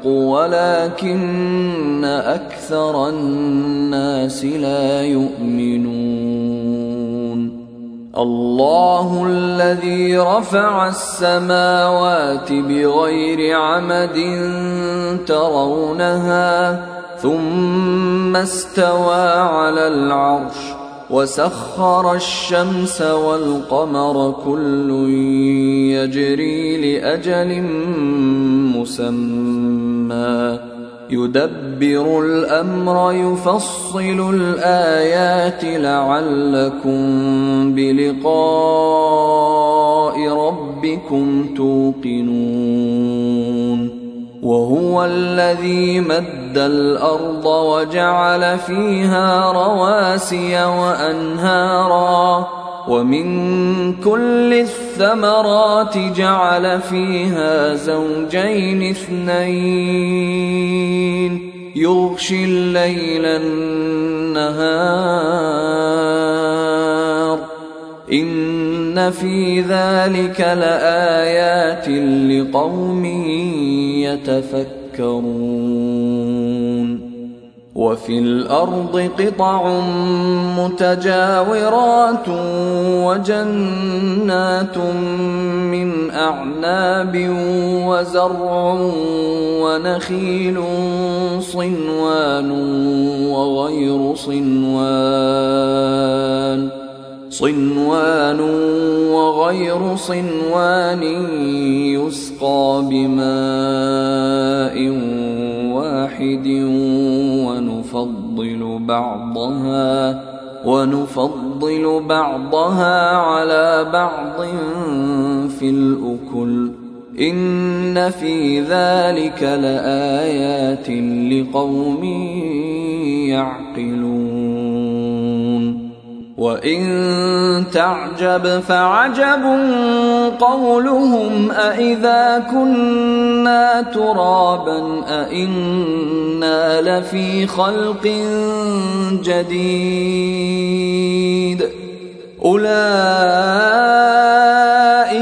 الحق ولكن أكثر الناس لا يؤمنون. الله الذي رفع السماوات بغير عمد ترونها ثم استوى على العرش. وسخر الشمس والقمر كل يجري لأجل مسمى. يدبر الأمر يفصل الآيات لعلكم بلقاء ربكم توقنون. وهو الذي مد الأرض وجعل فيها رواسي وأنهارا ومن كل الثمرات جعل فيها زوجين اثنين يغشي الليل النهار إن في ذلك لآيات لقوم يتفكرون وفي الأرض قطع متجاورات وجنات من أعناب وزرع ونخيل صنوان وغير صنوان صنوان وغير صنوان يسقى بماء واحد ونفضل بعضها ونفضل بعضها على بعض في الأكل. إن في ذلك لآيات لقوم يعقلون. وإن تعجب فعجب قولهم أإذا كنا ترابا أإنا لفي خلق جديد أولئك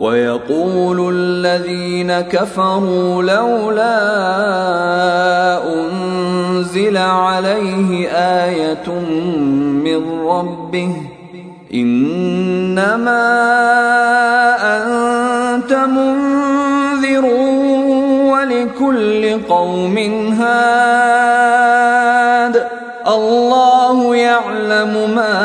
ويقول الذين كفروا لولا أنزل عليه آية من ربه إنما أنت منذر ولكل قوم هاد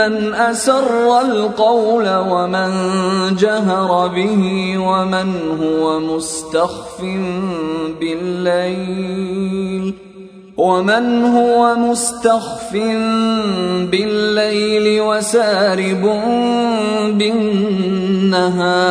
من اسر القول ومن جهر به ومن هو مستخف بالليل ومن هو مستخف بالليل وسارب بالنهار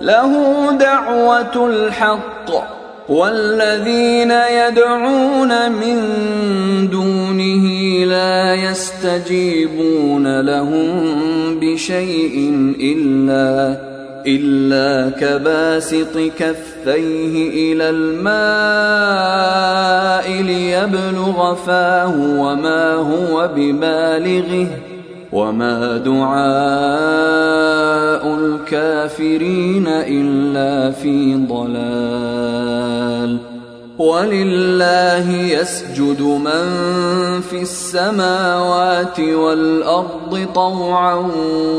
له دعوة الحق والذين يدعون من دونه لا يستجيبون لهم بشيء إلا إلا كباسط كفيه إلى الماء ليبلغ فاه وما هو ببالغه. وما دعاء الكافرين الا في ضلال ولله يسجد من في السماوات والارض طوعا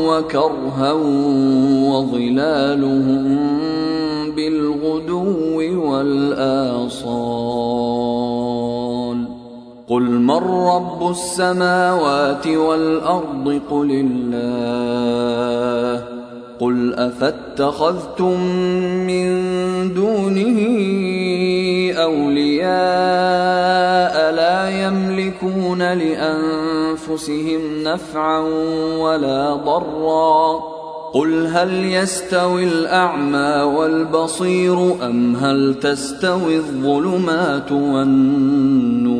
وكرها وظلالهم بالغدو والاصال قل من رب السماوات والارض قل الله قل افاتخذتم من دونه اولياء لا يملكون لانفسهم نفعا ولا ضرا قل هل يستوي الاعمى والبصير ام هل تستوي الظلمات والنور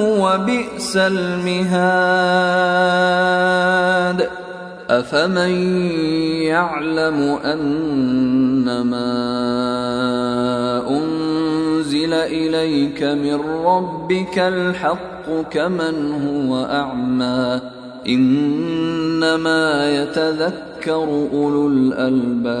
وبئس المهاد. أفمن يعلم أنما انزل أنزل إليك من ربك الحق كمن هو أعمى؟ إنما يتذكر أولو الألباب.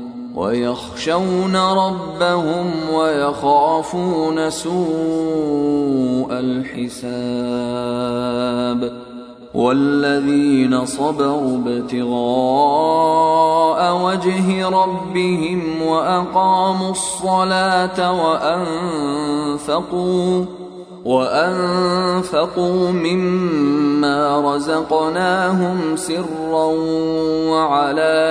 ويخشون ربهم ويخافون سوء الحساب والذين صبروا ابتغاء وجه ربهم وأقاموا الصلاة وأنفقوا وأنفقوا مما رزقناهم سرا وعلانية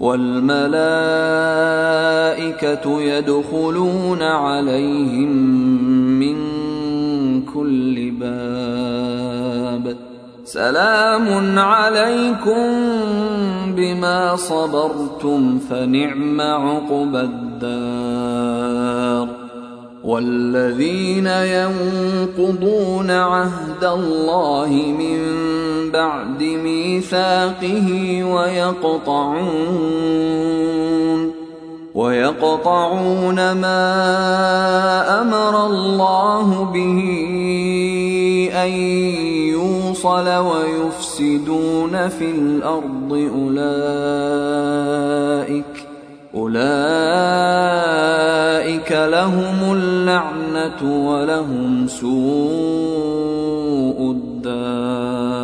والملائكة يدخلون عليهم من كل باب. سلام عليكم بما صبرتم فنعم عقبى الدار. والذين ينقضون عهد الله من بعد ميثاقه ويقطعون ويقطعون ما أمر الله به أن يوصل ويفسدون في الأرض أولئك أولئك لهم اللعنة ولهم سوء الدار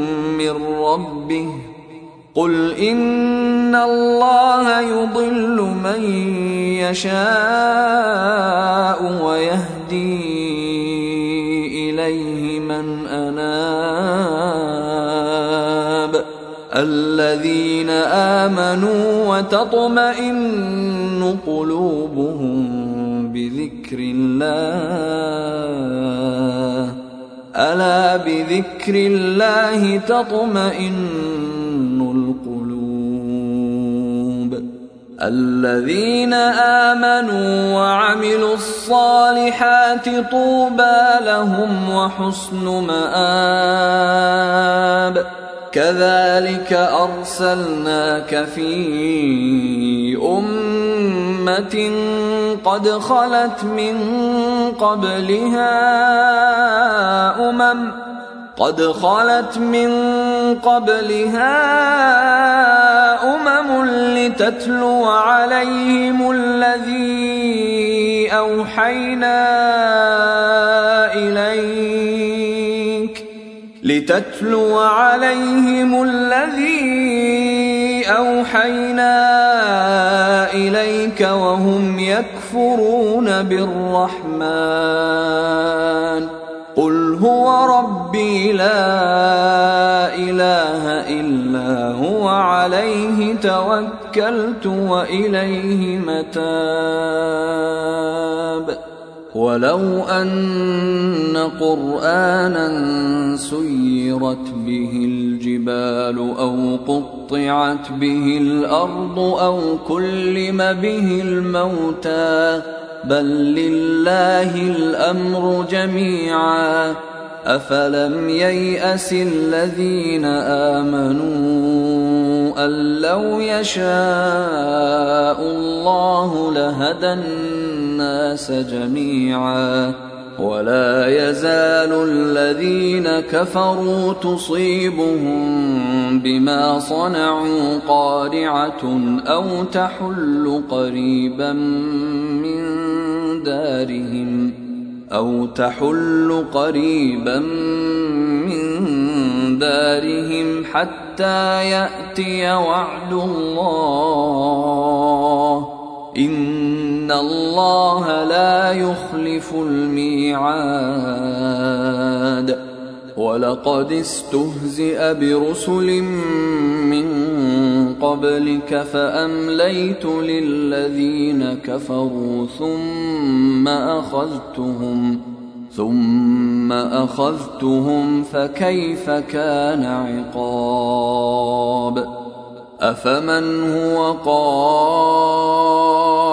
ربه. قل إن الله يضل من يشاء ويهدي إليه من أناب. الذين آمنوا وتطمئن قلوبهم بذكر الله. ألا بذكر الله تطمئن الذين آمنوا وعملوا الصالحات طوبى لهم وحسن مآب. كذلك أرسلناك في امه قد خلت من قبلها أمم قد خلت من قبلها أمم لتتلو عليهم الذي أوحينا إليك لتتلو عليهم الذي أوحينا اليك وهم يكفرون بالرحمن. قل هو ربي لا إله إلا هو عليه توكلت وإليه متاب. ولو أن قرآنا سيرت به الجبال أو قطعت به الأرض أو كلم به الموتى بل لله الأمر جميعا. أفلم ييأس الذين آمنوا أن لو يشاء الله لهدى الناس جميعا. ولا يزال الذين كفروا تصيبهم بما صنعوا قارعة أو تحل قريبا من دارهم أو تحل قريبا من دارهم حتى يأتي وعد الله الله لا يخلف الميعاد ولقد استهزئ برسل من قبلك فامليت للذين كفروا ثم اخذتهم ثم اخذتهم فكيف كان عقاب افمن هو قائم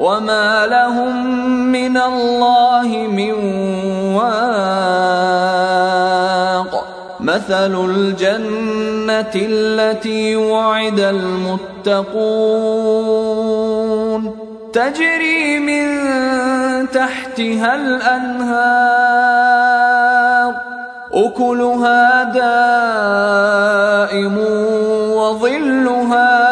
وما لهم من الله من واق مثل الجنة التي وعد المتقون تجري من تحتها الأنهار أكلها دائم وظلها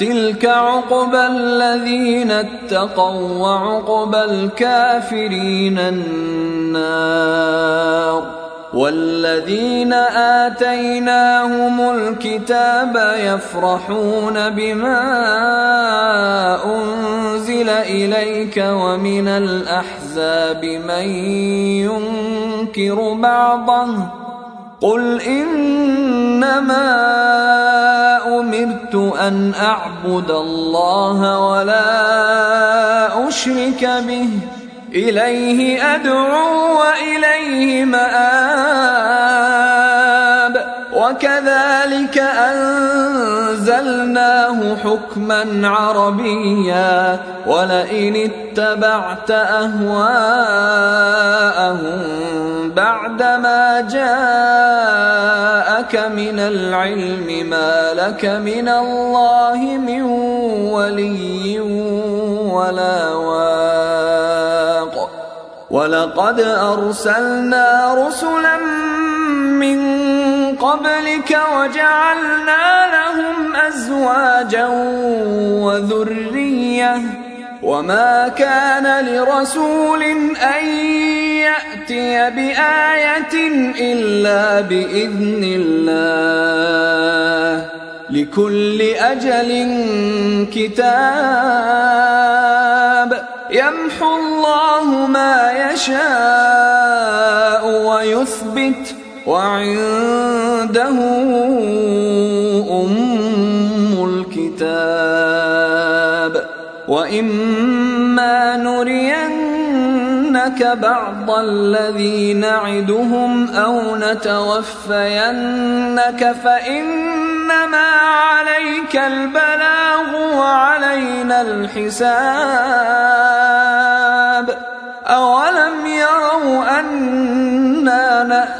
تلك عقبى الذين اتقوا وعقبى الكافرين النار والذين آتيناهم الكتاب يفرحون بما أنزل إليك ومن الأحزاب من ينكر بعضه قل إنما أمرت أن أعبد الله ولا أشرك به. إليه أدعو وإليه مآب. وكذلك أنزلناه حكما عربيا ولئن اتبعت أهواءهم بعدما جاءك من العلم ما لك من الله من ولي ولا واق. ولقد أرسلنا رسلا من قبلك وجعلنا لهم أزواجا وذرية. وما كان لرسول أن يأتي بآية إلا بإذن الله. لكل أجل كتاب. يمحو الله ما يشاء ويثبت. وعنده أم الكتاب. وإما نرينك بعض الذي نعدهم أو نتوفينك فإنما عليك البلاغ وعلينا الحساب. أولم يروا أنا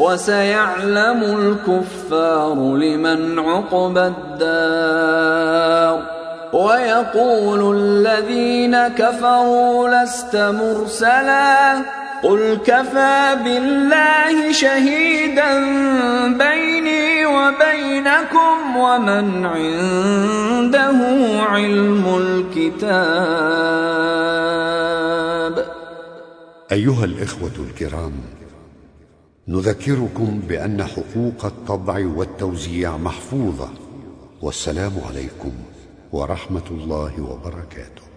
وسيعلم الكفار لمن عقبى الدار. ويقول الذين كفروا لست مرسلا. قل كفى بالله شهيدا بيني وبينكم ومن عنده علم الكتاب. أيها الإخوة الكرام نذكركم بأن حقوق الطبع والتوزيع محفوظة. والسلام عليكم ورحمة الله وبركاته.